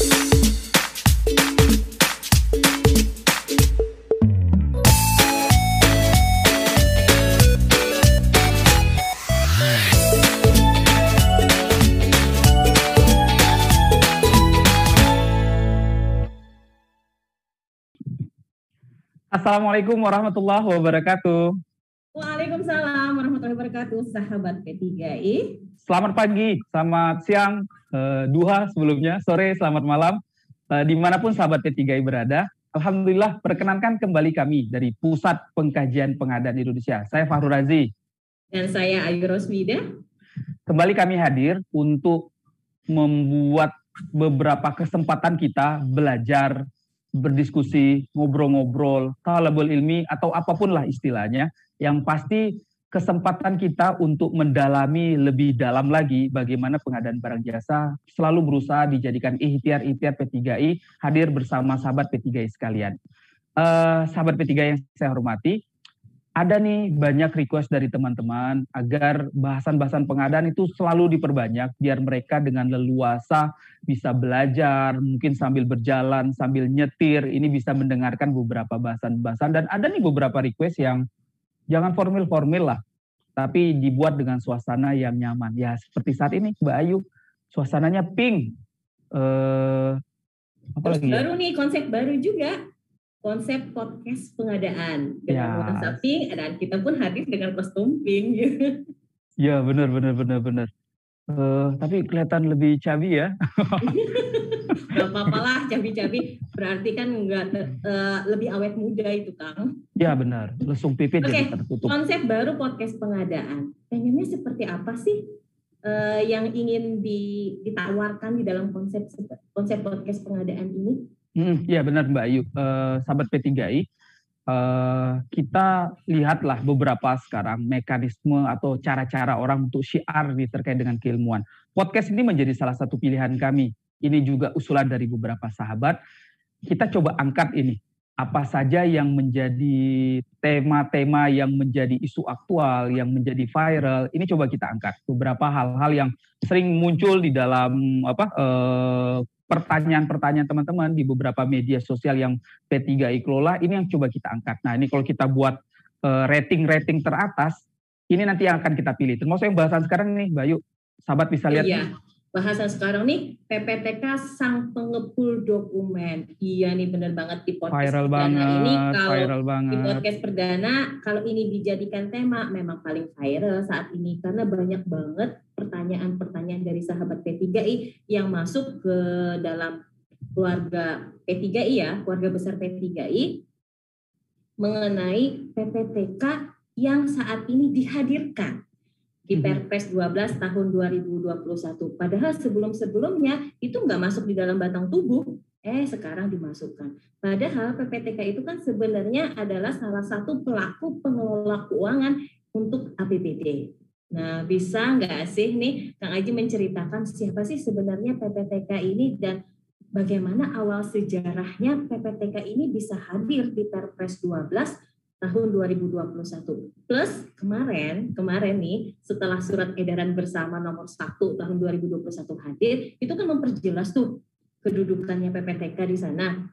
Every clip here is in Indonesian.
Assalamualaikum warahmatullahi wabarakatuh. Waalaikumsalam warahmatullahi wabarakatuh, sahabat P3I. Selamat pagi, selamat siang, uh, duha sebelumnya, sore, selamat malam, uh, di mana pun sahabat P3I berada. Alhamdulillah, perkenankan kembali kami dari Pusat Pengkajian Pengadaan Indonesia. Saya Fahru Razi. Dan saya Ayu Rosmida. Kembali kami hadir untuk membuat beberapa kesempatan kita belajar berdiskusi, ngobrol-ngobrol, talabul ilmi atau apa pun lah istilahnya, yang pasti kesempatan kita untuk mendalami lebih dalam lagi bagaimana pengadaan barang jasa selalu berusaha dijadikan ikhtiar-ikhtiar P3I hadir bersama sahabat P3I sekalian. Uh, sahabat P3I yang saya hormati, ada nih banyak request dari teman-teman agar bahasan-bahasan pengadaan itu selalu diperbanyak biar mereka dengan leluasa bisa belajar, mungkin sambil berjalan, sambil nyetir, ini bisa mendengarkan beberapa bahasan-bahasan dan ada nih beberapa request yang jangan formil-formil lah, tapi dibuat dengan suasana yang nyaman. Ya seperti saat ini Mbak Ayu, suasananya pink. Eh, apa lagi ya? baru nih konsep baru juga konsep podcast pengadaan dengan ya. nuansa pink dan kita pun hadir dengan kostum pink. Ya benar benar benar benar. Uh, tapi kelihatan lebih cabi ya. gak apa-apa lah cabi-cabi berarti kan enggak uh, lebih awet muda itu Kang. Ya benar, lesung pipit okay. jadi tertutup. Konsep baru podcast pengadaan. Pengennya seperti apa sih uh, yang ingin ditawarkan di dalam konsep konsep podcast pengadaan ini? Hmm, ya benar Mbak Ayu. Uh, sahabat P3I, eh, kita lihatlah beberapa sekarang mekanisme atau cara-cara orang untuk syiar nih terkait dengan keilmuan. Podcast ini menjadi salah satu pilihan kami. Ini juga usulan dari beberapa sahabat. Kita coba angkat ini. Apa saja yang menjadi tema-tema yang menjadi isu aktual, yang menjadi viral, ini coba kita angkat. Beberapa hal-hal yang sering muncul di dalam apa uh, pertanyaan-pertanyaan teman-teman di beberapa media sosial yang P3I kelola, ini yang coba kita angkat. Nah ini kalau kita buat eh, rating-rating teratas, ini nanti yang akan kita pilih. Termasuk yang bahasan sekarang nih, Bayu, sahabat bisa lihat. Iya bahasa sekarang nih PPTK sang pengepul dokumen. Iya nih bener banget di podcast viral perdana banget, ini kalau viral banget. di podcast perdana kalau ini dijadikan tema memang paling viral saat ini karena banyak banget pertanyaan-pertanyaan dari sahabat P3I yang masuk ke dalam keluarga P3I ya, keluarga besar P3I mengenai PPTK yang saat ini dihadirkan di mhm. Perpres 12 tahun 2021. Padahal sebelum-sebelumnya itu nggak masuk di dalam batang tubuh, eh sekarang dimasukkan. Padahal PPTK itu kan sebenarnya adalah salah satu pelaku pengelola keuangan untuk APBD. Nah, bisa nggak sih nih Kang Aji menceritakan siapa sih sebenarnya PPTK ini dan bagaimana awal sejarahnya PPTK ini bisa hadir di Perpres 12 tahun 2021. Plus kemarin, kemarin nih setelah surat edaran bersama nomor 1 tahun 2021 hadir, itu kan memperjelas tuh kedudukannya PPTK di sana.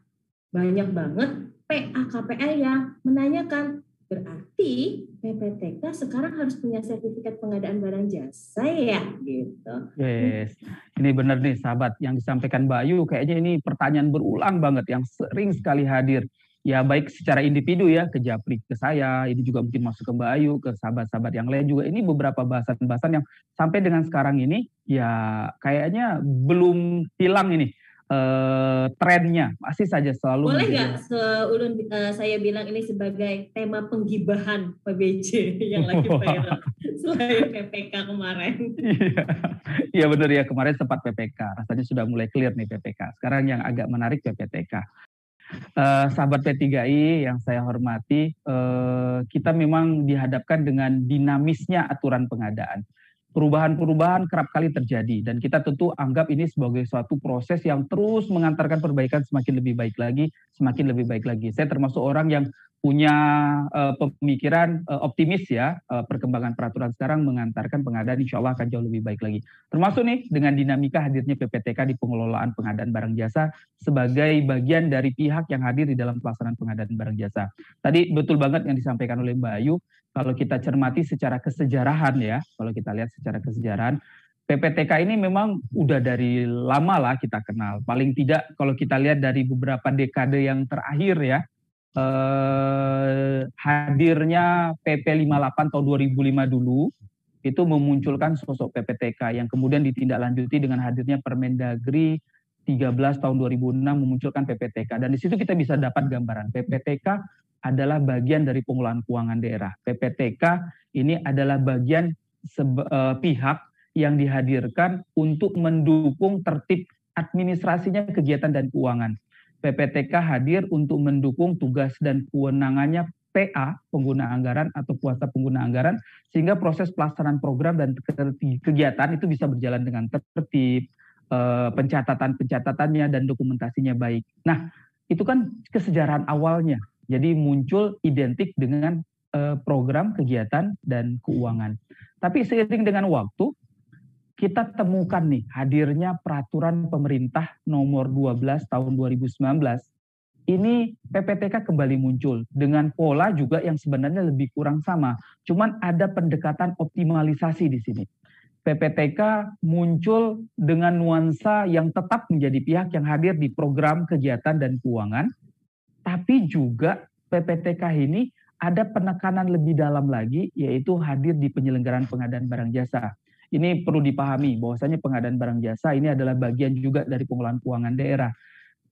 Banyak banget PA KPL yang menanyakan berarti PPTK sekarang harus punya sertifikat pengadaan barang jasa ya? Gitu. Yes, ini benar nih sahabat. Yang disampaikan Mbak Ayu kayaknya ini pertanyaan berulang banget yang sering sekali hadir. Ya baik secara individu ya ke Japri ke saya ini juga mungkin masuk ke Mbak Ayu ke sahabat-sahabat yang lain juga. Ini beberapa bahasan-bahasan yang sampai dengan sekarang ini ya kayaknya belum hilang ini uh, trennya masih saja selalu boleh nggak seulun uh, saya bilang ini sebagai tema penggibahan PBJ yang lagi viral selain PPK kemarin? Iya ya, benar ya. Kemarin sempat PPK rasanya sudah mulai clear nih PPK sekarang yang agak menarik PPTK uh, sahabat P3I yang saya hormati, uh, kita memang dihadapkan dengan dinamisnya aturan pengadaan. Perubahan-perubahan kerap kali terjadi dan kita tentu anggap ini sebagai suatu proses yang terus mengantarkan perbaikan semakin lebih baik lagi, semakin lebih baik lagi. Saya termasuk orang yang punya uh, pemikiran uh, optimis ya uh, perkembangan peraturan sekarang mengantarkan pengadaan insya Allah akan jauh lebih baik lagi. Termasuk nih dengan dinamika hadirnya PPTK di pengelolaan pengadaan barang jasa sebagai bagian dari pihak yang hadir di dalam pelaksanaan pengadaan barang jasa. Tadi betul banget yang disampaikan oleh Mbak Ayu, kalau kita cermati secara kesejarahan ya, kalau kita lihat secara kesejarahan, PPTK ini memang udah dari lama lah kita kenal. Paling tidak kalau kita lihat dari beberapa dekade yang terakhir ya, eh, hadirnya PP 58 tahun 2005 dulu itu memunculkan sosok PPTK yang kemudian ditindaklanjuti dengan hadirnya Permendagri 13 tahun 2006 memunculkan PPTK dan di situ kita bisa dapat gambaran PPTK adalah bagian dari pengelolaan keuangan daerah. PPTK ini adalah bagian uh, pihak yang dihadirkan untuk mendukung tertib administrasinya kegiatan dan keuangan. PPTK hadir untuk mendukung tugas dan kewenangannya PA, pengguna anggaran atau kuasa pengguna anggaran, sehingga proses pelaksanaan program dan kegiatan itu bisa berjalan dengan tertib, eh, pencatatan-pencatatannya dan dokumentasinya baik. Nah, itu kan kesejarahan awalnya. Jadi muncul identik dengan eh, program, kegiatan, dan keuangan. Tapi seiring dengan waktu, kita temukan nih hadirnya peraturan pemerintah nomor 12 tahun 2019 ini PPTK kembali muncul dengan pola juga yang sebenarnya lebih kurang sama. Cuman ada pendekatan optimalisasi di sini. PPTK muncul dengan nuansa yang tetap menjadi pihak yang hadir di program kegiatan dan keuangan, tapi juga PPTK ini ada penekanan lebih dalam lagi, yaitu hadir di penyelenggaraan pengadaan barang jasa. Ini perlu dipahami bahwasanya pengadaan barang jasa ini adalah bagian juga dari pengelolaan keuangan daerah.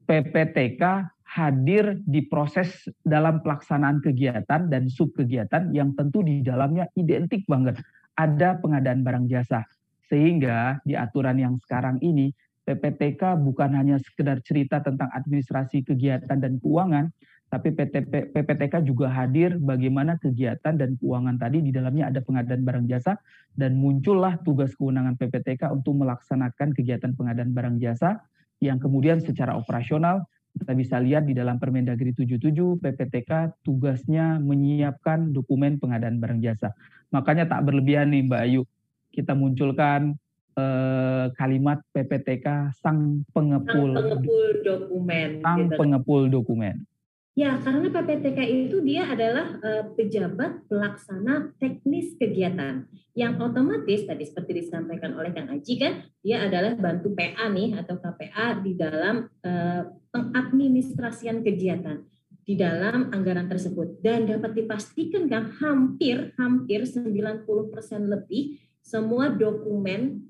PPTK hadir di proses dalam pelaksanaan kegiatan dan subkegiatan yang tentu di dalamnya identik banget ada pengadaan barang jasa. Sehingga di aturan yang sekarang ini PPTK bukan hanya sekedar cerita tentang administrasi kegiatan dan keuangan, tapi PPTK juga hadir bagaimana kegiatan dan keuangan tadi di dalamnya ada pengadaan barang jasa dan muncullah tugas kewenangan PPTK untuk melaksanakan kegiatan pengadaan barang jasa yang kemudian secara operasional kita bisa lihat di dalam Permendagri 77 PPTK tugasnya menyiapkan dokumen pengadaan barang jasa. Makanya tak berlebihan nih Mbak Ayu kita munculkan eh, kalimat PPTK sang pengepul, sang pengepul dokumen. Sang gitu. pengepul dokumen. Ya, karena PPTK itu dia adalah uh, pejabat pelaksana teknis kegiatan yang otomatis tadi seperti disampaikan oleh Kang Aji kan, dia adalah bantu PA nih atau KPA di dalam uh, pengadministrasian kegiatan di dalam anggaran tersebut dan dapat dipastikan kan hampir hampir 90% lebih semua dokumen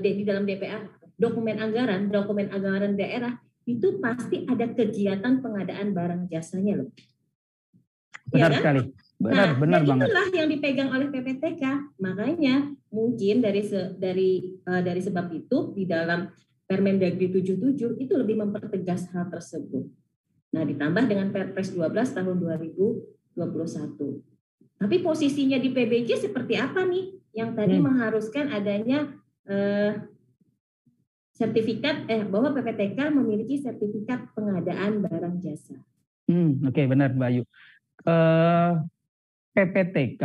di dalam DPA dokumen anggaran dokumen anggaran daerah itu pasti ada kegiatan pengadaan barang jasanya loh. Benar ya kan? sekali. Benar, nah, benar banget. Itulah yang dipegang oleh PPTK. Makanya mungkin dari se, dari uh, dari sebab itu di dalam Permendagri 77 itu lebih mempertegas hal tersebut. Nah, ditambah dengan Perpres 12 tahun 2021. Tapi posisinya di PBJ seperti apa nih? Yang tadi hmm. mengharuskan adanya uh, sertifikat eh bahwa PPTK memiliki sertifikat pengadaan barang jasa. Hmm, oke okay, benar Mbak Ayu. Uh, eh, PPTK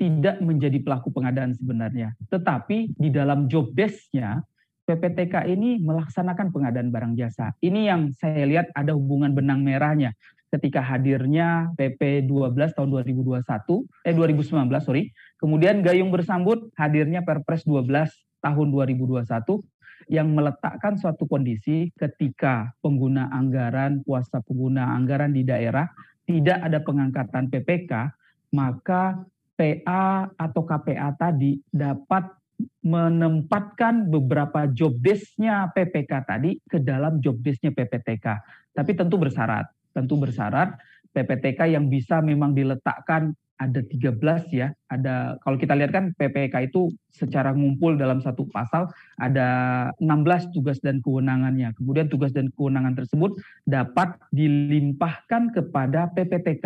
tidak menjadi pelaku pengadaan sebenarnya, tetapi di dalam job desk-nya PPTK ini melaksanakan pengadaan barang jasa. Ini yang saya lihat ada hubungan benang merahnya ketika hadirnya PP 12 tahun 2021 eh 2019 sorry. Kemudian gayung bersambut hadirnya Perpres 12 tahun 2021 yang meletakkan suatu kondisi ketika pengguna anggaran, kuasa pengguna anggaran di daerah tidak ada pengangkatan PPK, maka PA atau KPA tadi dapat menempatkan beberapa job desk-nya PPK tadi ke dalam job desk-nya PPTK. Tapi tentu bersyarat, tentu bersyarat PPTK yang bisa memang diletakkan ada 13 ya. Ada kalau kita lihat kan PPK itu secara ngumpul dalam satu pasal ada 16 tugas dan kewenangannya. Kemudian tugas dan kewenangan tersebut dapat dilimpahkan kepada PPTK.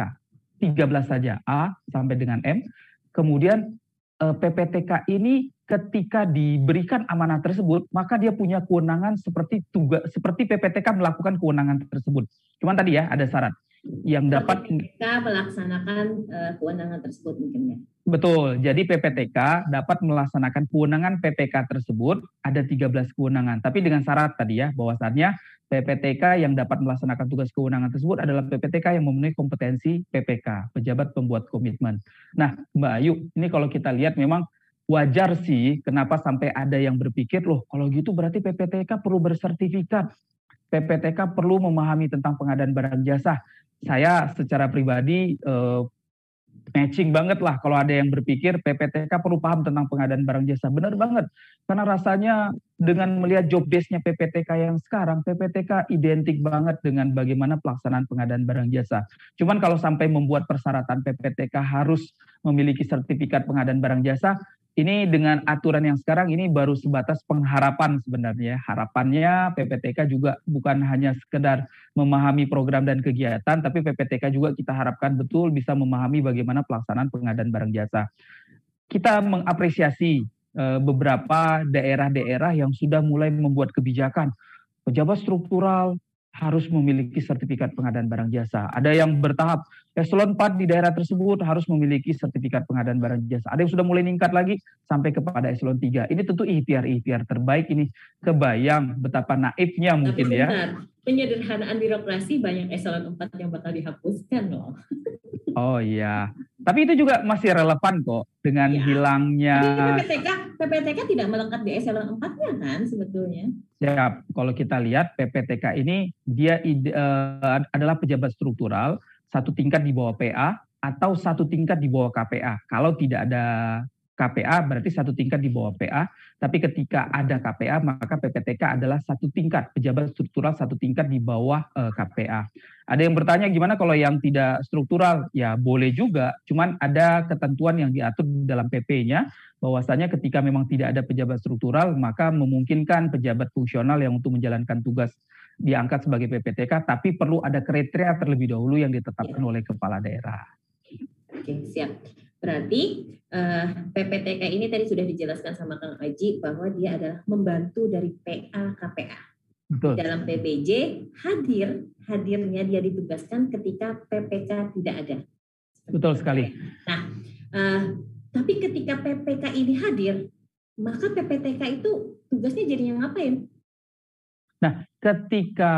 13 saja A sampai dengan M. Kemudian eh, PPTK ini ketika diberikan amanah tersebut, maka dia punya kewenangan seperti tugas seperti PPTK melakukan kewenangan tersebut. Cuman tadi ya ada syarat yang dapat PPTK melaksanakan uh, kewenangan tersebut mungkin ya. Betul. Jadi PPTK dapat melaksanakan kewenangan PPK tersebut ada 13 kewenangan. Tapi dengan syarat tadi ya bahwasannya PPTK yang dapat melaksanakan tugas kewenangan tersebut adalah PPTK yang memenuhi kompetensi PPK, pejabat pembuat komitmen. Nah, Mbak Ayu, ini kalau kita lihat memang wajar sih kenapa sampai ada yang berpikir loh kalau gitu berarti PPTK perlu bersertifikat. PPTK perlu memahami tentang pengadaan barang jasa saya secara pribadi uh, matching banget lah kalau ada yang berpikir PPTK perlu paham tentang pengadaan barang jasa. Benar banget. Karena rasanya dengan melihat job desk-nya PPTK yang sekarang, PPTK identik banget dengan bagaimana pelaksanaan pengadaan barang jasa. Cuman kalau sampai membuat persyaratan PPTK harus memiliki sertifikat pengadaan barang jasa, ini dengan aturan yang sekarang ini baru sebatas pengharapan sebenarnya. Harapannya PPTK juga bukan hanya sekedar memahami program dan kegiatan, tapi PPTK juga kita harapkan betul bisa memahami bagaimana pelaksanaan pengadaan barang jasa. Kita mengapresiasi uh, beberapa daerah-daerah yang sudah mulai membuat kebijakan pejabat struktural, harus memiliki sertifikat pengadaan barang jasa. Ada yang bertahap, eselon 4 di daerah tersebut harus memiliki sertifikat pengadaan barang jasa. Ada yang sudah mulai meningkat lagi sampai kepada eselon 3. Ini tentu ikhtiar-ikhtiar terbaik ini. Kebayang betapa naifnya mungkin Tapi ya. Penyederhanaan birokrasi banyak eselon 4 yang bakal dihapuskan loh. Oh iya. Tapi itu juga masih relevan kok dengan ya. hilangnya. Tapi PPTK, PPTK tidak melekat di eselon 4-nya kan sebetulnya. Ya, kalau kita lihat PPTK ini dia uh, adalah pejabat struktural satu tingkat di bawah PA atau satu tingkat di bawah KPA. Kalau tidak ada KPA berarti satu tingkat di bawah PA, tapi ketika ada KPA maka PPTK adalah satu tingkat pejabat struktural satu tingkat di bawah uh, eh, KPA. Ada yang bertanya gimana kalau yang tidak struktural? Ya boleh juga, cuman ada ketentuan yang diatur dalam PP-nya bahwasanya ketika memang tidak ada pejabat struktural maka memungkinkan pejabat fungsional yang untuk menjalankan tugas diangkat sebagai PPTK, tapi perlu ada kriteria terlebih dahulu yang ditetapkan ya. oleh kepala daerah. Oke, siap. Berarti uh, eh, PPTK ini tadi sudah dijelaskan sama Kang Aji bahwa dia adalah membantu dari PA KPA. Betul. Dalam PBJ hadir hadirnya dia ditugaskan ketika PPK tidak ada. Betul sekali. Nah, uh, tapi ketika PPK ini hadir, maka PPTK itu tugasnya jadinya ngapain? Nah, ketika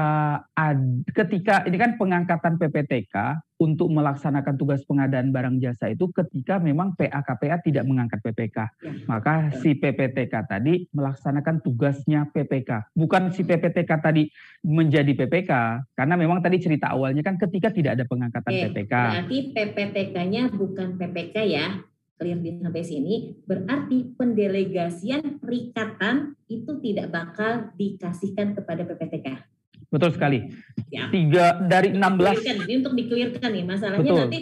ad, ketika ini kan pengangkatan PPTK untuk melaksanakan tugas pengadaan barang jasa itu ketika memang PAKPA tidak mengangkat PPK. Ya. Maka si PPTK tadi melaksanakan tugasnya PPK. Bukan si PPTK tadi menjadi PPK karena memang tadi cerita awalnya kan ketika tidak ada pengangkatan Oke, PPK. Berarti PPTK-nya bukan PPK ya clear di sampai sini, berarti pendelegasian perikatan itu tidak bakal dikasihkan kepada PPTK. Betul sekali. Ya. Tiga dari 16. Ini untuk dikelirkan nih, masalahnya Betul. nanti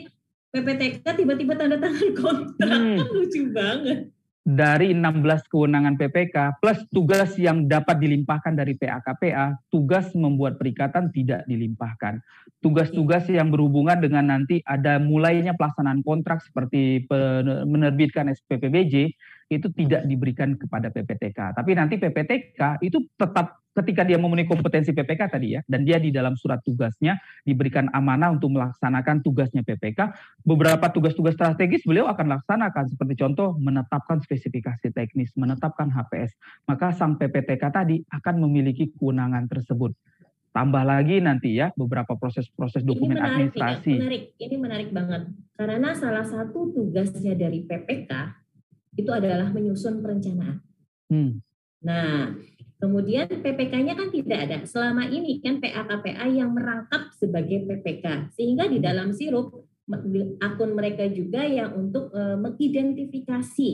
PPTK tiba-tiba tanda tangan kontrak, hmm. lucu banget dari 16 kewenangan PPK plus tugas yang dapat dilimpahkan dari PAKPA, tugas membuat perikatan tidak dilimpahkan. Tugas-tugas yang berhubungan dengan nanti ada mulainya pelaksanaan kontrak seperti menerbitkan SPPBJ itu tidak diberikan kepada PPTK. Tapi nanti PPTK itu tetap ketika dia memenuhi kompetensi PPK tadi ya, dan dia di dalam surat tugasnya diberikan amanah untuk melaksanakan tugasnya PPK, beberapa tugas-tugas strategis beliau akan laksanakan, seperti contoh menetapkan spesifikasi teknis, menetapkan HPS, maka sang PPTK tadi akan memiliki kewenangan tersebut. Tambah lagi nanti ya beberapa proses-proses dokumen ini menarik, administrasi. Ini menarik, ini menarik banget. Karena salah satu tugasnya dari PPK itu adalah menyusun perencanaan. Hmm. Nah, Kemudian PPK-nya kan tidak ada. Selama ini kan PA-KPA yang merangkap sebagai PPK. Sehingga di dalam sirup akun mereka juga yang untuk uh, mengidentifikasi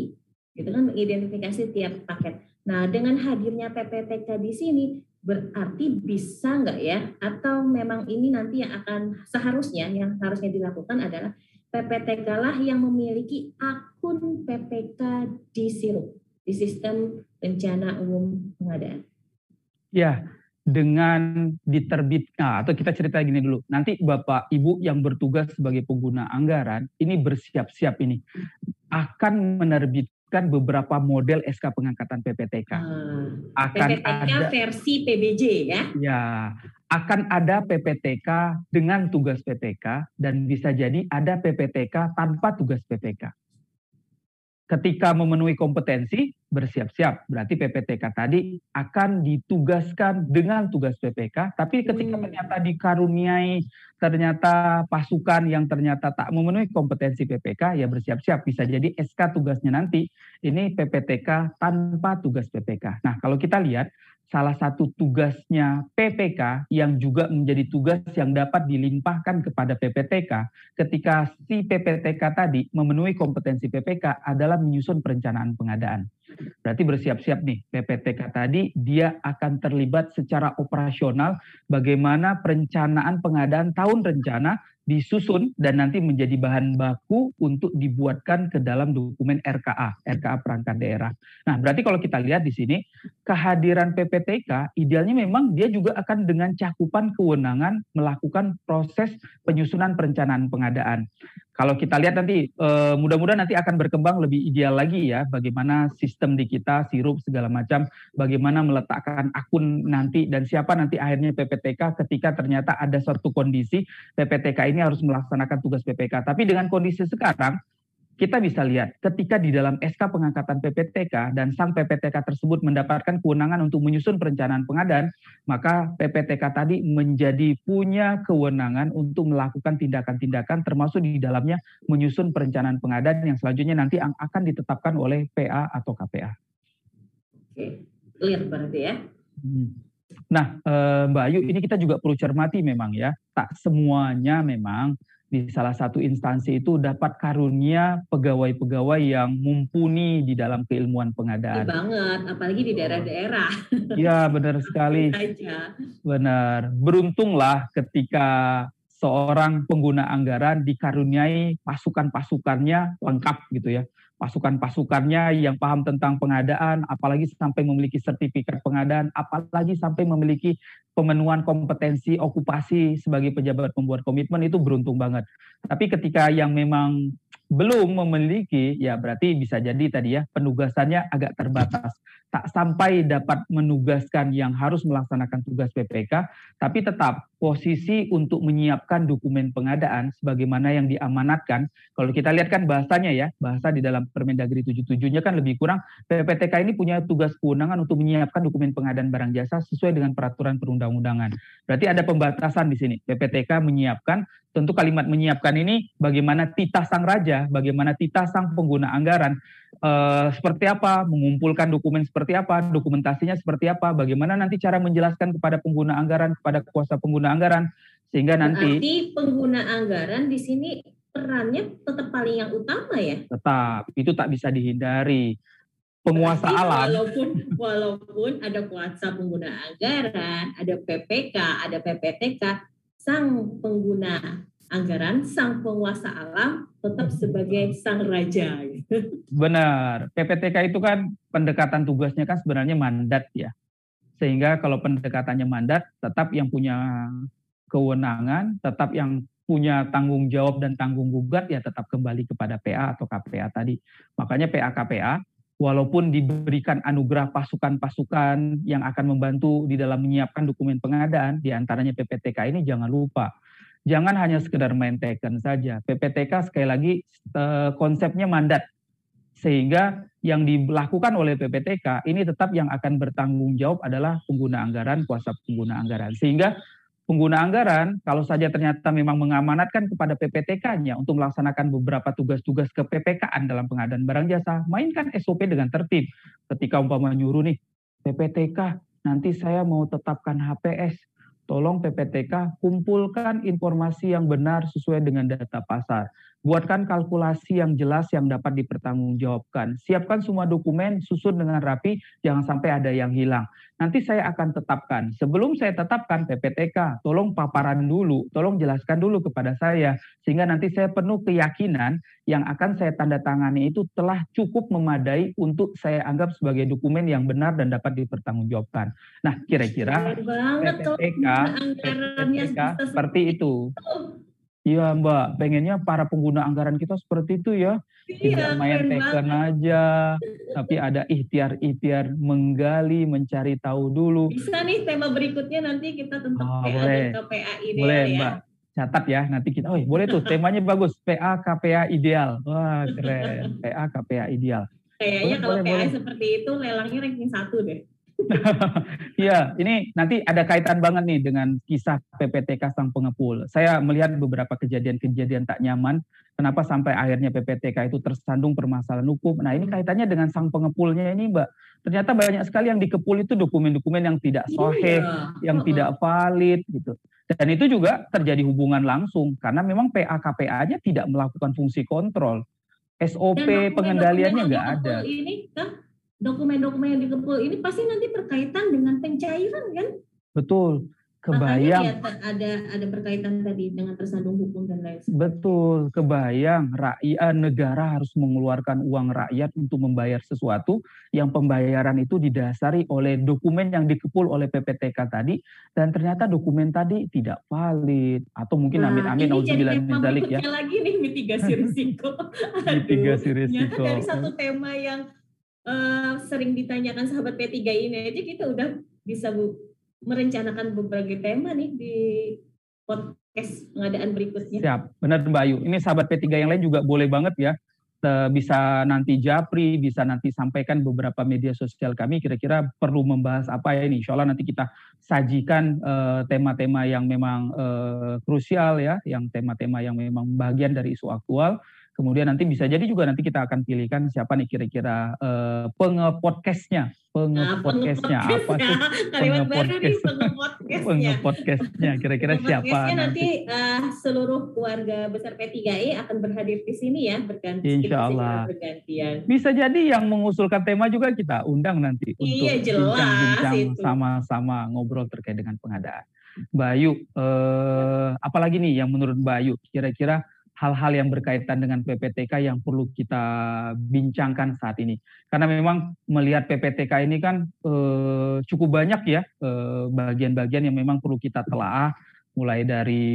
gitu kan mengidentifikasi tiap paket. Nah, dengan hadirnya PPTK di sini berarti bisa nggak ya atau memang ini nanti yang akan seharusnya yang harusnya dilakukan adalah PPTK lah yang memiliki akun PPK di sirup di sistem rencana umum pengadaan. Ya, dengan diterbitkan nah, atau kita cerita gini dulu. Nanti Bapak Ibu yang bertugas sebagai pengguna anggaran ini bersiap-siap ini. akan menerbitkan beberapa model SK pengangkatan PPTK. Hmm. Akan PPTK ada versi PBJ ya. Ya, akan ada PPTK dengan tugas PPK dan bisa jadi ada PPTK tanpa tugas PPK ketika memenuhi kompetensi bersiap-siap. Berarti PPTK tadi akan ditugaskan dengan tugas PPK, tapi ketika hmm. ternyata dikaruniai ternyata pasukan yang ternyata tak memenuhi kompetensi PPK, ya bersiap-siap bisa jadi SK tugasnya nanti ini PPTK tanpa tugas PPK. Nah, kalau kita lihat salah satu tugasnya PPK yang juga menjadi tugas yang dapat dilimpahkan kepada PPTK ketika si PPTK tadi memenuhi kompetensi PPK adalah menyusun perencanaan pengadaan. Berarti bersiap-siap nih PPTK tadi dia akan terlibat secara operasional bagaimana perencanaan pengadaan tahun rencana disusun dan nanti menjadi bahan baku untuk dibuatkan ke dalam dokumen RKA, RKA perangkat daerah. Nah, berarti kalau kita lihat di sini kehadiran PPTK idealnya memang dia juga akan dengan cakupan kewenangan melakukan proses penyusunan perencanaan pengadaan. Kalau kita lihat nanti uh, mudah-mudahan nanti akan berkembang lebih ideal lagi ya bagaimana sistem di kita sirup segala macam bagaimana meletakkan akun nanti dan siapa nanti akhirnya PPTK ketika ternyata ada suatu kondisi PPTK ini harus melaksanakan tugas PPK. Tapi dengan kondisi sekarang kita bisa lihat ketika di dalam SK pengangkatan PPTK dan sang PPTK tersebut mendapatkan kewenangan untuk menyusun perencanaan pengadaan, maka PPTK tadi menjadi punya kewenangan untuk melakukan tindakan-tindakan termasuk di dalamnya menyusun perencanaan pengadaan yang selanjutnya nanti akan ditetapkan oleh PA atau KPA. Oke, clear berarti ya. Hmm. Nah, eh, Mbak Ayu, ini kita juga perlu cermati memang ya, tak semuanya memang di salah satu instansi itu dapat karunia pegawai-pegawai yang mumpuni di dalam keilmuan pengadaan. Ya banget, apalagi di daerah-daerah. Iya, benar sekali. Benar. Beruntunglah ketika seorang pengguna anggaran dikaruniai pasukan-pasukannya lengkap gitu ya pasukan-pasukannya yang paham tentang pengadaan, apalagi sampai memiliki sertifikat pengadaan, apalagi sampai memiliki pemenuhan kompetensi okupasi sebagai pejabat pembuat komitmen itu beruntung banget. Tapi ketika yang memang belum memiliki, ya berarti bisa jadi tadi ya penugasannya agak terbatas tak sampai dapat menugaskan yang harus melaksanakan tugas PPK, tapi tetap posisi untuk menyiapkan dokumen pengadaan sebagaimana yang diamanatkan. Kalau kita lihat kan bahasanya ya, bahasa di dalam Permendagri 77-nya kan lebih kurang PPTK ini punya tugas kewenangan untuk menyiapkan dokumen pengadaan barang jasa sesuai dengan peraturan perundang-undangan. Berarti ada pembatasan di sini. PPTK menyiapkan tentu kalimat menyiapkan ini bagaimana titah sang raja, bagaimana titah sang pengguna anggaran, uh, seperti apa, mengumpulkan dokumen seperti apa, dokumentasinya seperti apa, bagaimana nanti cara menjelaskan kepada pengguna anggaran, kepada kuasa pengguna anggaran, sehingga nanti. Berarti pengguna anggaran di sini perannya tetap paling yang utama ya? Tetap, itu tak bisa dihindari penguasa Berarti alam. Walaupun walaupun ada kuasa pengguna anggaran, ada PPK, ada PPTK, sang pengguna anggaran, sang penguasa alam tetap sebagai sang raja. Benar. PPTK itu kan pendekatan tugasnya kan sebenarnya mandat ya. Sehingga kalau pendekatannya mandat, tetap yang punya kewenangan, tetap yang punya tanggung jawab dan tanggung gugat ya tetap kembali kepada PA atau KPA tadi. Makanya PA KPA walaupun diberikan anugerah pasukan-pasukan yang akan membantu di dalam menyiapkan dokumen pengadaan, di antaranya PPTK ini jangan lupa. Jangan hanya sekedar main taken saja. PPTK sekali lagi eh, konsepnya mandat. Sehingga yang dilakukan oleh PPTK ini tetap yang akan bertanggung jawab adalah pengguna anggaran, kuasa pengguna anggaran. Sehingga pengguna anggaran kalau saja ternyata memang mengamanatkan kepada PPTK-nya untuk melaksanakan beberapa tugas-tugas ke PPK-an dalam pengadaan barang jasa, mainkan SOP dengan tertib. Ketika umpama nyuruh nih, PPTK nanti saya mau tetapkan HPS, tolong PPTK kumpulkan informasi yang benar sesuai dengan data pasar. Buatkan kalkulasi yang jelas yang dapat dipertanggungjawabkan. Siapkan semua dokumen, susun dengan rapi, jangan sampai ada yang hilang. Nanti saya akan tetapkan. Sebelum saya tetapkan PPTK, tolong paparan dulu, tolong jelaskan dulu kepada saya. Sehingga nanti saya penuh keyakinan yang akan saya tanda tangani itu telah cukup memadai untuk saya anggap sebagai dokumen yang benar dan dapat dipertanggungjawabkan. Nah, kira-kira PPTK, PPTK seperti itu. Iya Mbak, pengennya para pengguna anggaran kita seperti itu ya. Tidak Iya, main teken aja, tapi ada ikhtiar-ikhtiar menggali, mencari tahu dulu. Bisa nih tema berikutnya nanti kita tentang Oh, PA boleh. dan KPA ideal Boleh ya. Mbak, catat ya nanti kita. Oh, boleh tuh temanya bagus, PA KPA ideal. Wah, keren. PA KPA ideal. Kayaknya kalau boleh, PA boleh. seperti itu lelangnya ranking satu deh. Iya, ini nanti ada kaitan banget nih dengan kisah PPTK sang pengepul. Saya melihat beberapa kejadian-kejadian tak nyaman. Kenapa sampai akhirnya PPTK itu tersandung permasalahan hukum. Nah ini kaitannya dengan sang pengepulnya ini Mbak. Ternyata banyak sekali yang dikepul itu dokumen-dokumen yang tidak sahih, Iya. yang tidak valid gitu. Dan itu juga terjadi hubungan langsung karena memang PA KPA-nya tidak melakukan fungsi kontrol. SOP pengendaliannya nggak ada. Ini kan dokumen-dokumen yang dikepul ini pasti nanti berkaitan dengan pencairan kan? Betul. Makanya Kebayang. dia te- ada ada berkaitan tadi dengan tersandung hukum dan lain sebagainya. Betul, kebayang rakyat negara harus mengeluarkan uang rakyat untuk membayar sesuatu yang pembayaran itu didasari oleh dokumen yang dikepul oleh PPTK tadi dan ternyata dokumen tadi tidak valid atau mungkin Nah, amin-amin ini jadi nauzubillah min dzalik ya. lagi nih mitigasi risiko. Aduh, Mitigasi ternyata risiko. dari satu tema yang eh, sering ditanyakan sahabat P3 ini aja kita udah bisa bu, merencanakan berbagai tema nih di podcast pengadaan berikutnya. Siap, benar Mbak Ayu. Ini sahabat P3 yang lain juga boleh banget ya. Bisa nanti japri, bisa nanti sampaikan beberapa media sosial kami kira-kira perlu membahas apa ya ini. Insya Allah nanti kita sajikan eh, tema-tema yang memang eh, krusial ya, yang tema-tema yang memang bagian dari isu aktual. Kemudian nanti bisa jadi juga nanti kita akan pilihkan siapa nih kira-kira eh, penge-podcastnya. Nah, Penge-podcastnya apa sih? Pengepodcast. pengepodcastnya. Kira-kira siapa nanti nanti? eh, seluruh keluarga besar P3I akan berhadir di sini ya berganti Insya Allah. bergantian. Bisa jadi yang mengusulkan tema juga kita undang nanti untuk Iya, jelas bincang-bincang sama-sama ngobrol terkait dengan pengadaan. Mbak Ayu, eh, apalagi nih yang menurut Mbak Ayu kira-kira hal-hal yang berkaitan dengan PPTK yang perlu kita bincangkan saat ini? Karena memang melihat PPTK ini kan eh, cukup banyak ya eh, bagian-bagian yang memang perlu kita telaah, mulai dari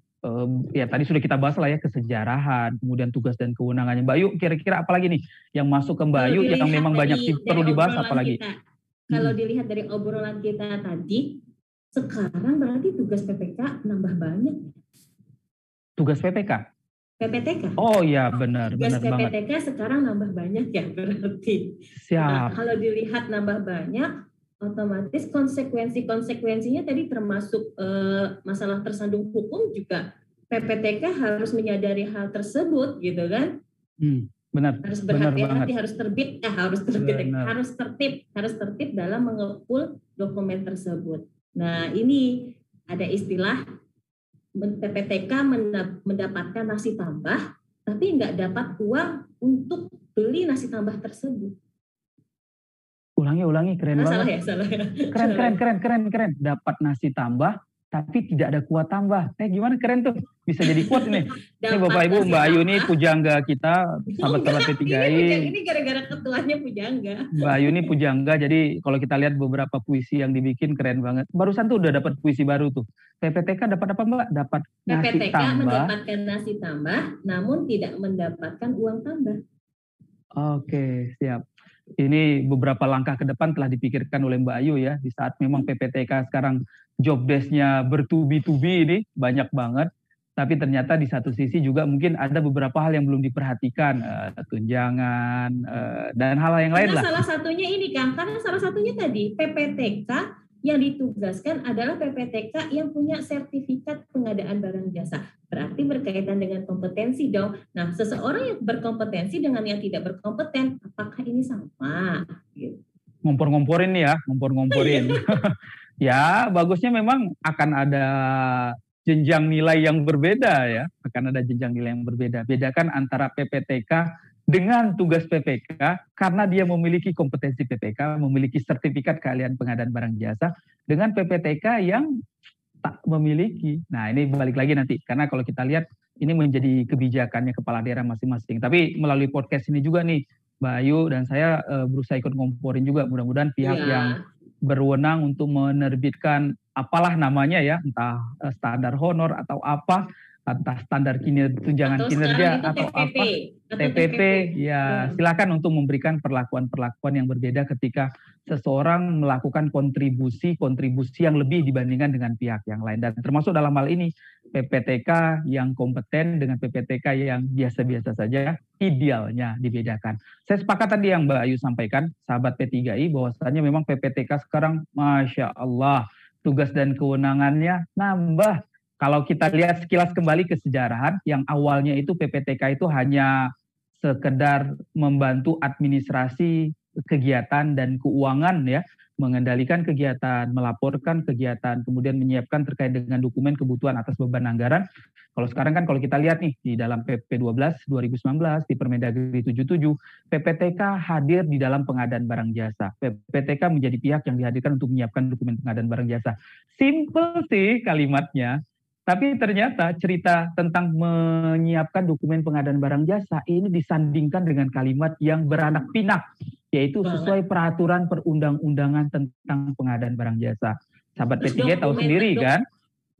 eh, ya tadi sudah kita bahas lah ya kesejarahan, kemudian tugas dan kewenangannya. Mbak Ayu, kira-kira apa lagi nih yang masuk ke Mbak Kalau Ayu yang memang banyak di- perlu dibahas apalagi? kita, Kalau Hmm. dilihat dari obrolan kita tadi, sekarang berarti tugas PPK nambah banyak. Tugas PPK. PPTK. Oh iya benar, tugas benar banget. PPTK sekarang nambah banyak ya berarti. Nah, Siap. kalau dilihat nambah banyak, otomatis konsekuensi-konsekuensinya tadi termasuk eh, masalah tersandung hukum juga PPTK harus menyadari hal tersebut gitu kan. Hmm, benar. harus berhati-hati, banget. harus terbit, eh harus terbit, Benar. harus tertib, harus tertib dalam mengepul dokumen tersebut. Nah ini ada istilah PPTK menda- mendapatkan nasi tambah, tapi nggak dapat uang untuk beli nasi tambah tersebut. Ulangi, ulangi, keren Ah, salah banget. ya, salah ya. Keren, keren, keren, keren, keren. Dapat nasi tambah, tapi tidak ada kuah tambah. Eh gimana keren tuh? Bisa jadi kuat nih. Ini Dapat Bapak Ibu, Mbak Ayu ini pujangga kita, sahabat-sahabat Enggak, P3I. Ini, ini gara-gara ketuanya pujangga. Mbak Ayu ini pujangga, jadi kalau kita lihat beberapa puisi yang dibikin keren banget. Barusan tuh udah dapat puisi baru tuh. PPTK dapat apa Mbak? Dapat nasi PPTK tambah. mendapatkan nasi tambah, namun tidak mendapatkan uang tambah. Oke, siap. Ini beberapa langkah ke depan telah dipikirkan oleh Mbak Ayu ya. Di saat memang PPTK sekarang job desk-nya bertubi-tubi ini banyak banget. Tapi ternyata di satu sisi juga mungkin ada beberapa hal yang belum diperhatikan, eh, tunjangan eh, dan hal yang lain Karena lah. salah satunya ini Kang, karena salah satunya tadi PPTK yang ditugaskan adalah PPTK yang punya sertifikat pengadaan barang jasa. Berarti berkaitan dengan kompetensi dong. Nah, seseorang yang berkompetensi dengan yang tidak berkompeten, apakah ini sama? Gitu. Ngompor-ngomporin ya, ngompor-ngomporin. ya, bagusnya memang akan ada jenjang nilai yang berbeda ya, akan ada jenjang nilai yang berbeda. Bedakan antara PPTK dengan tugas PPK karena dia memiliki kompetensi PPK, memiliki sertifikat keahlian pengadaan barang jasa dengan PPTK yang tak memiliki. Nah, ini balik lagi nanti karena kalau kita lihat ini menjadi kebijakannya kepala daerah masing-masing. Tapi melalui podcast ini juga nih Mbak Ayu dan saya eh, berusaha ikut ngomporin juga mudah-mudahan pihak Iya. yang berwenang untuk menerbitkan apalah namanya ya, entah eh, standar honor atau apa atas standar kinerja tunjangan Atau kinerja atau TPP, apa? TPP ya Hmm. silakan untuk memberikan perlakuan-perlakuan yang berbeda ketika seseorang melakukan kontribusi kontribusi yang lebih dibandingkan dengan pihak yang lain. Dan termasuk dalam hal ini PPTK yang kompeten dengan PPTK yang biasa-biasa saja idealnya dibedakan. Saya sepakat tadi yang Mbak Ayu sampaikan sahabat P3I bahwasanya memang PPTK sekarang masya Allah tugas dan kewenangannya nambah kalau kita lihat sekilas kembali ke sejarahan yang awalnya itu PPTK itu hanya sekedar membantu administrasi kegiatan dan keuangan ya, mengendalikan kegiatan, melaporkan kegiatan, kemudian menyiapkan terkait dengan dokumen kebutuhan atas beban anggaran. Kalau sekarang kan kalau kita lihat nih di dalam PP 12 2019 di Permendagri 77 PPTK hadir di dalam pengadaan barang jasa. PPTK menjadi pihak yang dihadirkan untuk menyiapkan dokumen pengadaan barang jasa. Simple sih kalimatnya, tapi ternyata cerita tentang menyiapkan dokumen pengadaan barang jasa ini disandingkan dengan kalimat yang beranak pinak, yaitu sesuai peraturan perundang-undangan tentang pengadaan barang jasa. Sahabat P3 tahu sendiri kan,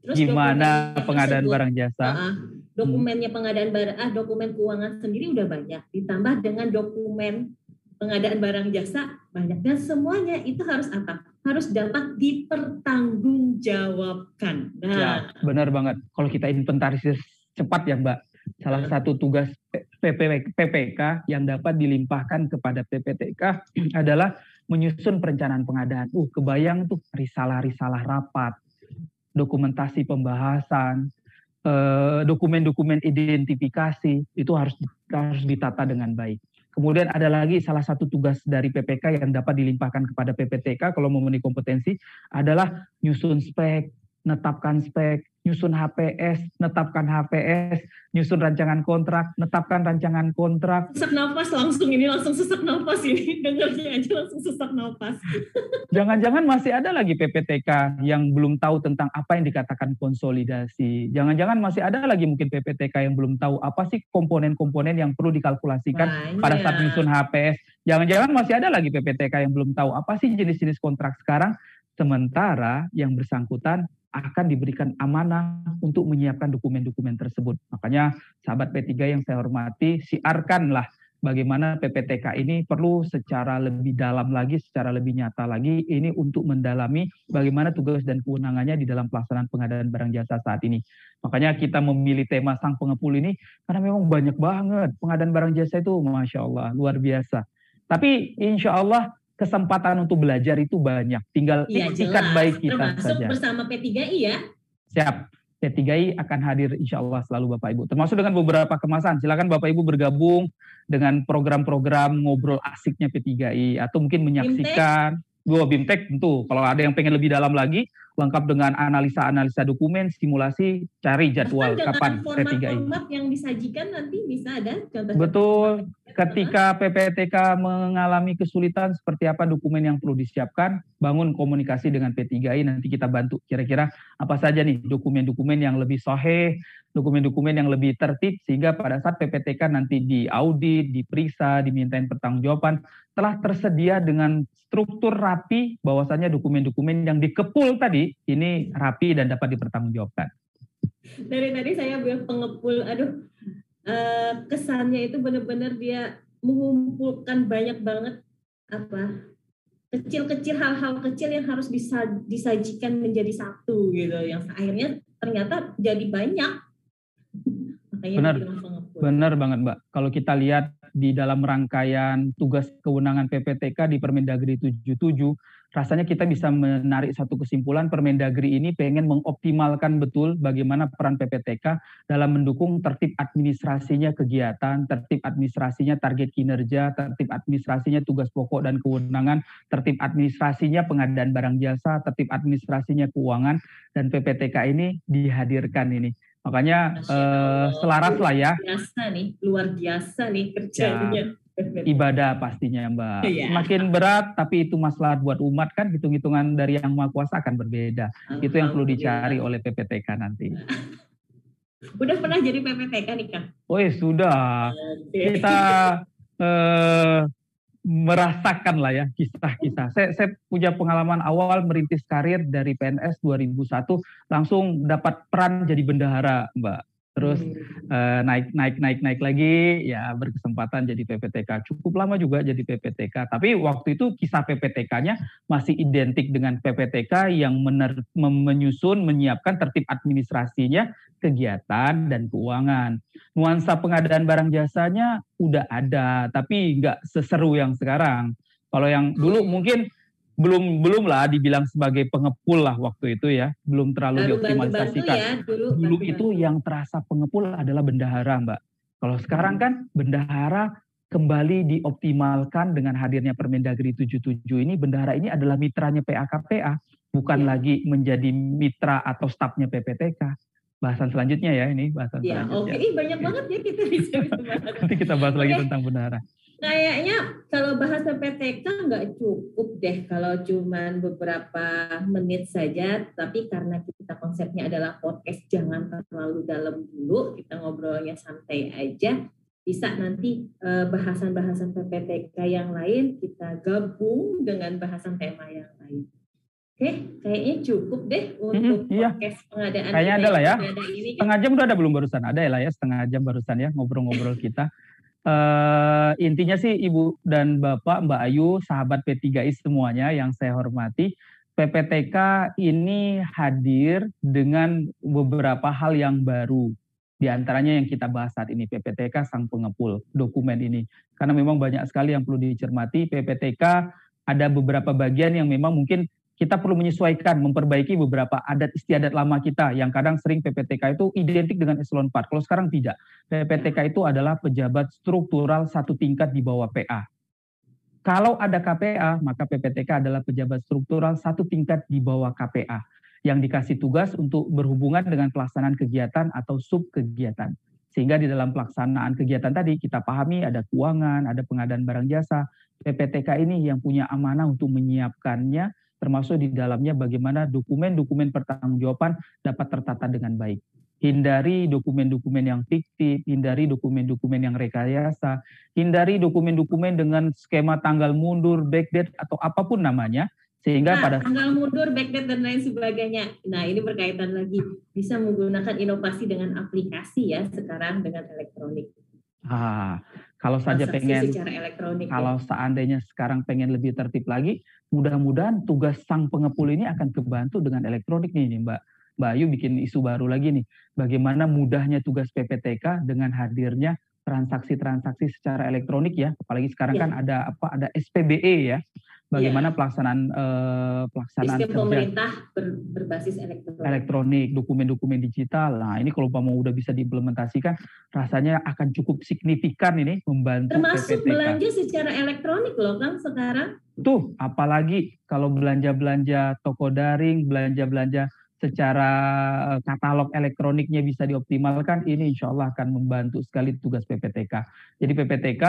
Terus gimana pengadaan tersebut, barang jasa. uh, dokumennya pengadaan barang, ah dokumen keuangan sendiri udah banyak, ditambah dengan dokumen pengadaan barang jasa banyak. Dan semuanya itu harus apa? Harus dapat dipertanggungjawabkan. Nah, Ya, benar banget. Kalau kita inventarisir cepat ya Mbak, salah satu tugas PP, PPK yang dapat dilimpahkan kepada PPTK adalah menyusun perencanaan pengadaan. Uh, kebayang tuh risalah-risalah rapat, dokumentasi pembahasan, eh, dokumen-dokumen identifikasi itu harus harus ditata dengan baik. Kemudian ada lagi salah satu tugas dari PPK yang dapat dilimpahkan kepada PPTK kalau memenuhi kompetensi adalah nyusun spek, netapkan spek, nyusun HPS, netapkan HPS, nyusun rancangan kontrak, netapkan rancangan kontrak. sesak nafas langsung ini langsung sesak nafas ini dengarnya aja langsung sesak nafas. Jangan-jangan masih ada lagi PPTK yang belum tahu tentang apa yang dikatakan konsolidasi. Jangan-jangan masih ada lagi mungkin PPTK yang belum tahu apa sih komponen-komponen yang perlu dikalkulasikan pada saat menyusun HPS. Jangan-jangan masih ada lagi PPTK yang belum tahu apa sih jenis-jenis kontrak sekarang. Sementara yang bersangkutan akan diberikan amanah untuk menyiapkan dokumen-dokumen tersebut. Makanya sahabat P3 yang saya hormati, siarkanlah bagaimana PPTK ini perlu secara lebih dalam lagi, secara lebih nyata lagi, ini untuk mendalami bagaimana tugas dan kewenangannya di dalam pelaksanaan pengadaan barang jasa saat ini. Makanya kita memilih tema sang pengepul ini karena memang banyak banget pengadaan barang jasa itu, masya Allah luar biasa. Tapi insya Allah kesempatan untuk belajar itu banyak. Tinggal Iya, ikat baik kita Termasuk saja. bersama P3I ya. Siap. P3I akan hadir insya Allah selalu Bapak Ibu. Termasuk dengan beberapa kemasan. Silakan Bapak Ibu bergabung dengan program-program ngobrol asiknya P3I. Atau mungkin menyaksikan. Dua BIMTEK tentu. Kalau ada yang pengen lebih dalam lagi, lengkap dengan analisa-analisa dokumen, simulasi, cari jadwal Bahkan kapan dengan P3I. format-format yang disajikan nanti bisa ada contoh. Betul. Ketika PPTK mengalami kesulitan seperti apa dokumen yang perlu disiapkan, bangun komunikasi dengan P3I nanti kita bantu kira-kira apa saja nih dokumen-dokumen yang lebih sahih, dokumen-dokumen yang lebih tertib sehingga pada saat PPTK nanti diaudit, diperiksa, dimintain pertanggungjawaban telah tersedia dengan struktur rapi bahwasanya dokumen-dokumen yang dikepul tadi ini rapi dan dapat dipertanggungjawabkan. Dari tadi saya bilang pengepul, aduh eh, kesannya itu benar-benar dia mengumpulkan banyak banget apa kecil-kecil hal-hal kecil yang harus bisa disajikan menjadi satu gitu yang akhirnya ternyata jadi banyak makanya Benar. Benar banget Mbak. Kalau kita lihat di dalam rangkaian tugas kewenangan PPTK di Permendagri 77, rasanya kita bisa menarik satu kesimpulan Permendagri ini pengen mengoptimalkan betul bagaimana peran PPTK dalam mendukung tertib administrasinya kegiatan, tertib administrasinya target kinerja, tertib administrasinya tugas pokok dan kewenangan, tertib administrasinya pengadaan barang jasa, tertib administrasinya keuangan, dan PPTK ini dihadirkan ini. Makanya eh, Allah. selaras lah ya biasa nih luar biasa nih kerjanya ibadah pastinya Mbak. Iya. Semakin berat tapi itu masalah buat umat kan hitung-hitungan dari yang Maha Kuasa akan berbeda. Itu yang perlu dicari oleh PPTK nanti. udah pernah jadi PPTK nih kang Oh sudah. Oke. Kita eh, merasakan lah ya kisah-kisah. Saya, saya punya pengalaman awal merintis karir dari PNS 2001 langsung dapat peran jadi bendahara Mbak. Terus uh, naik naik naik naik lagi ya berkesempatan jadi PPTK cukup lama juga jadi PPTK tapi waktu itu kisah PPTK-nya masih identik dengan PPTK yang mener, menyusun menyiapkan tertib administrasinya kegiatan dan keuangan. Nuansa pengadaan barang jasanya udah ada tapi nggak seseru yang sekarang. Kalau yang dulu mungkin belum belum lah dibilang sebagai pengepul lah waktu itu ya. Belum terlalu Baru dioptimalisasikan. ya, dulu, dulu bantu itu yang terasa pengepul adalah bendahara mbak. Kalau sekarang hmm. kan bendahara kembali dioptimalkan dengan hadirnya Permendagri 77 ini. Bendahara ini adalah mitranya PAKPA bukan ya. lagi menjadi mitra atau stafnya PPTK bahasan selanjutnya ya ini bahasan ya, selanjutnya. Oke, banyak banget ya kita bisa Nanti kita bahas lagi tentang bendahara. Kayaknya kalau bahasa PTK nggak cukup deh kalau cuman beberapa menit saja, tapi karena kita konsepnya adalah podcast jangan terlalu dalam dulu, kita ngobrolnya santai aja, bisa nanti eh, bahasan-bahasan PPTK yang lain kita gabung dengan bahasan tema yang lain. Oke, kayaknya cukup deh untuk hmm, iya. podcast pengadaan. Kayaknya ada lah ya. Ini. Setengah jam udah ada belum barusan? Ada ya lah ya setengah jam barusan ya ngobrol-ngobrol kita. Uh, intinya sih Ibu dan Bapak, Mbak Ayu, sahabat P3I semuanya yang saya hormati, PPTK ini hadir dengan beberapa hal yang baru. Di antaranya yang kita bahas saat ini, PPTK sang pengepul dokumen ini. Karena memang banyak sekali yang perlu dicermati, PPTK ada beberapa bagian yang memang mungkin kita perlu menyesuaikan, memperbaiki beberapa adat istiadat lama kita yang kadang sering PPTK itu identik dengan eselon 4. Kalau sekarang tidak. PPTK itu adalah pejabat struktural satu tingkat di bawah PA. Kalau ada KPA, maka PPTK adalah pejabat struktural satu tingkat di bawah KPA yang dikasih tugas untuk berhubungan dengan pelaksanaan kegiatan atau sub kegiatan. Sehingga di dalam pelaksanaan kegiatan tadi kita pahami ada keuangan, ada pengadaan barang jasa. PPTK ini yang punya amanah untuk menyiapkannya termasuk di dalamnya bagaimana dokumen-dokumen pertanggungjawaban dapat tertata dengan baik. Hindari dokumen-dokumen yang fiktif, hindari dokumen-dokumen yang rekayasa, hindari dokumen-dokumen dengan skema tanggal mundur, backdate atau apa pun namanya, sehingga nah, pada tanggal mundur, backdate dan lain sebagainya. Nah, ini berkaitan lagi bisa menggunakan inovasi dengan aplikasi ya sekarang dengan elektronik. Ah, kalau saja pengen elektronik kalau ya. seandainya sekarang pengen lebih tertib lagi, mudah-mudahan tugas sang pengepul ini akan kebantu dengan elektronik nih, Mbak. Mbak Ayu bikin isu baru lagi nih. Bagaimana mudahnya tugas PPTK dengan hadirnya transaksi-transaksi secara elektronik ya. Apalagi sekarang ya. kan ada apa ada SPBE ya bagaimana ya. pelaksanaan uh, pelaksanaan sistem pemerintah ber, berbasis elektronik. elektronik, dokumen-dokumen digital. Nah, ini kalau mau udah bisa diimplementasikan, rasanya akan cukup signifikan ini membantu Termasuk PPTK. belanja secara elektronik loh kan sekarang. Tuh, apalagi kalau belanja-belanja toko daring, belanja-belanja secara eh, katalog elektroniknya bisa dioptimalkan, ini insya Allah akan membantu sekali tugas PPTK. Jadi PPTK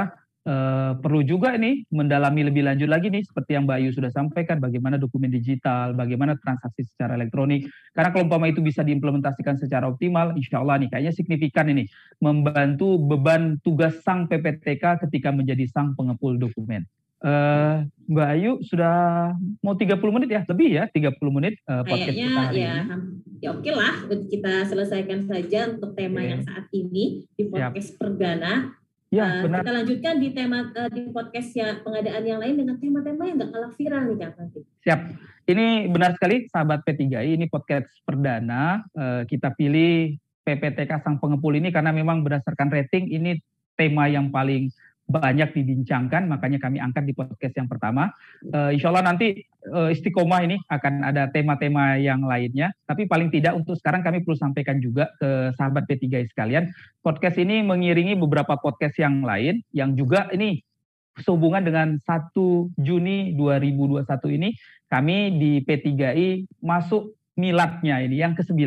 Uh, perlu juga ini mendalami lebih lanjut lagi nih seperti yang Mbak Ayu sudah sampaikan bagaimana dokumen digital, bagaimana transaksi secara elektronik. Karena kalau umpama itu bisa diimplementasikan secara optimal, insya Allah nih kayaknya signifikan ini membantu beban tugas sang PPTK ketika menjadi sang pengepul dokumen. Uh, Mbak Ayu sudah mau 30 menit ya, lebih ya 30 menit uh, podcast Kayaknya kita hari ya, ini. ya oke lah kita selesaikan saja untuk tema okay. yang saat ini di podcast Siap. perdana Ya, uh, benar. Kita lanjutkan di tema uh, di podcast ya pengadaan yang lain dengan tema-tema yang nggak kalah viral nih Kak nanti. Siap. Ini benar sekali sahabat P3I ini podcast perdana uh, kita pilih PPTK sang pengepul ini karena memang berdasarkan rating ini tema yang paling banyak dibincangkan, makanya kami angkat di podcast yang pertama. Uh, insya Allah nanti uh, istiqomah ini akan ada tema-tema yang lainnya, tapi paling tidak untuk sekarang kami perlu sampaikan juga ke sahabat P3 sekalian, podcast ini mengiringi beberapa podcast yang lain yang juga ini sehubungan dengan 1 Juni 2021 ini kami di P3I masuk miladnya ini yang ke-9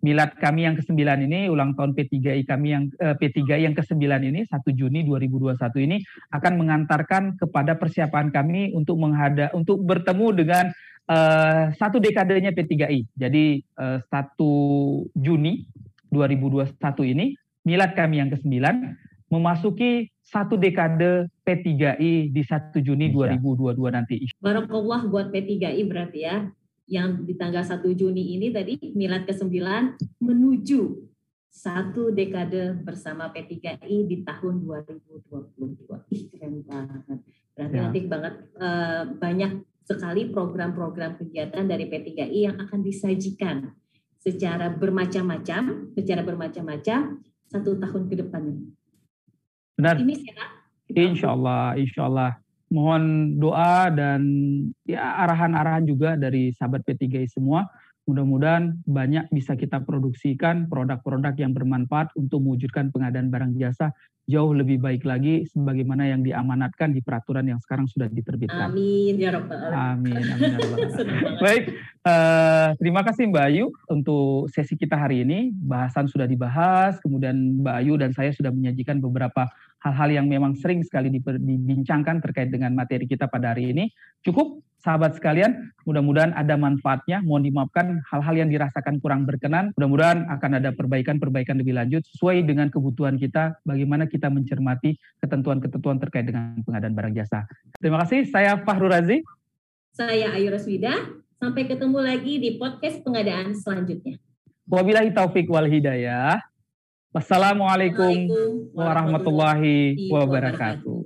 milad kami yang ke-9 ini, ulang tahun P3I kami yang eh, P3I yang ke-9 ini 1 Juni 2021 ini akan mengantarkan kepada persiapan kami untuk menghadap untuk bertemu dengan eh, satu dekadenya P3I. Jadi eh, 1 Juni 2021 ini milad kami yang ke-9 memasuki satu dekade P3I di 1 Juni 2022 nanti. Barakallah buat P3I berarti ya yang di tanggal 1 Juni ini tadi milad ke-9 menuju satu dekade bersama P3I di tahun 2022. Ih, keren banget. Berarti ya. nanti banget uh, banyak sekali program-program kegiatan dari P3I yang akan disajikan secara bermacam-macam, secara bermacam-macam satu tahun ke depan. Benar. Ini sehat. Insya Allah, insya Allah. Mohon doa dan ya arahan-arahan juga dari sahabat P3I semua. Mudah-mudahan banyak bisa kita produksikan produk-produk yang bermanfaat untuk mewujudkan pengadaan barang jasa jauh lebih baik lagi sebagaimana yang diamanatkan di peraturan yang sekarang sudah diterbitkan. Amin ya rabbal Amin. Amin ya Baik, uh, terima kasih Mbak Ayu untuk sesi kita hari ini. Bahasan sudah dibahas, kemudian Mbak Ayu dan saya sudah menyajikan beberapa hal-hal yang memang sering sekali dibincangkan terkait dengan materi kita pada hari ini. Cukup sahabat sekalian, mudah-mudahan ada manfaatnya. Mohon dimaafkan hal-hal yang dirasakan kurang berkenan. Mudah-mudahan akan ada perbaikan-perbaikan lebih lanjut sesuai dengan kebutuhan kita, bagaimana kita mencermati ketentuan-ketentuan terkait dengan pengadaan barang jasa. Terima kasih, saya Fahru Razi. Saya Ayu Raswida. Sampai ketemu lagi di podcast pengadaan selanjutnya. Wabillahi taufik wal hidayah. Wassalamualaikum warahmatullahi wabarakatuh.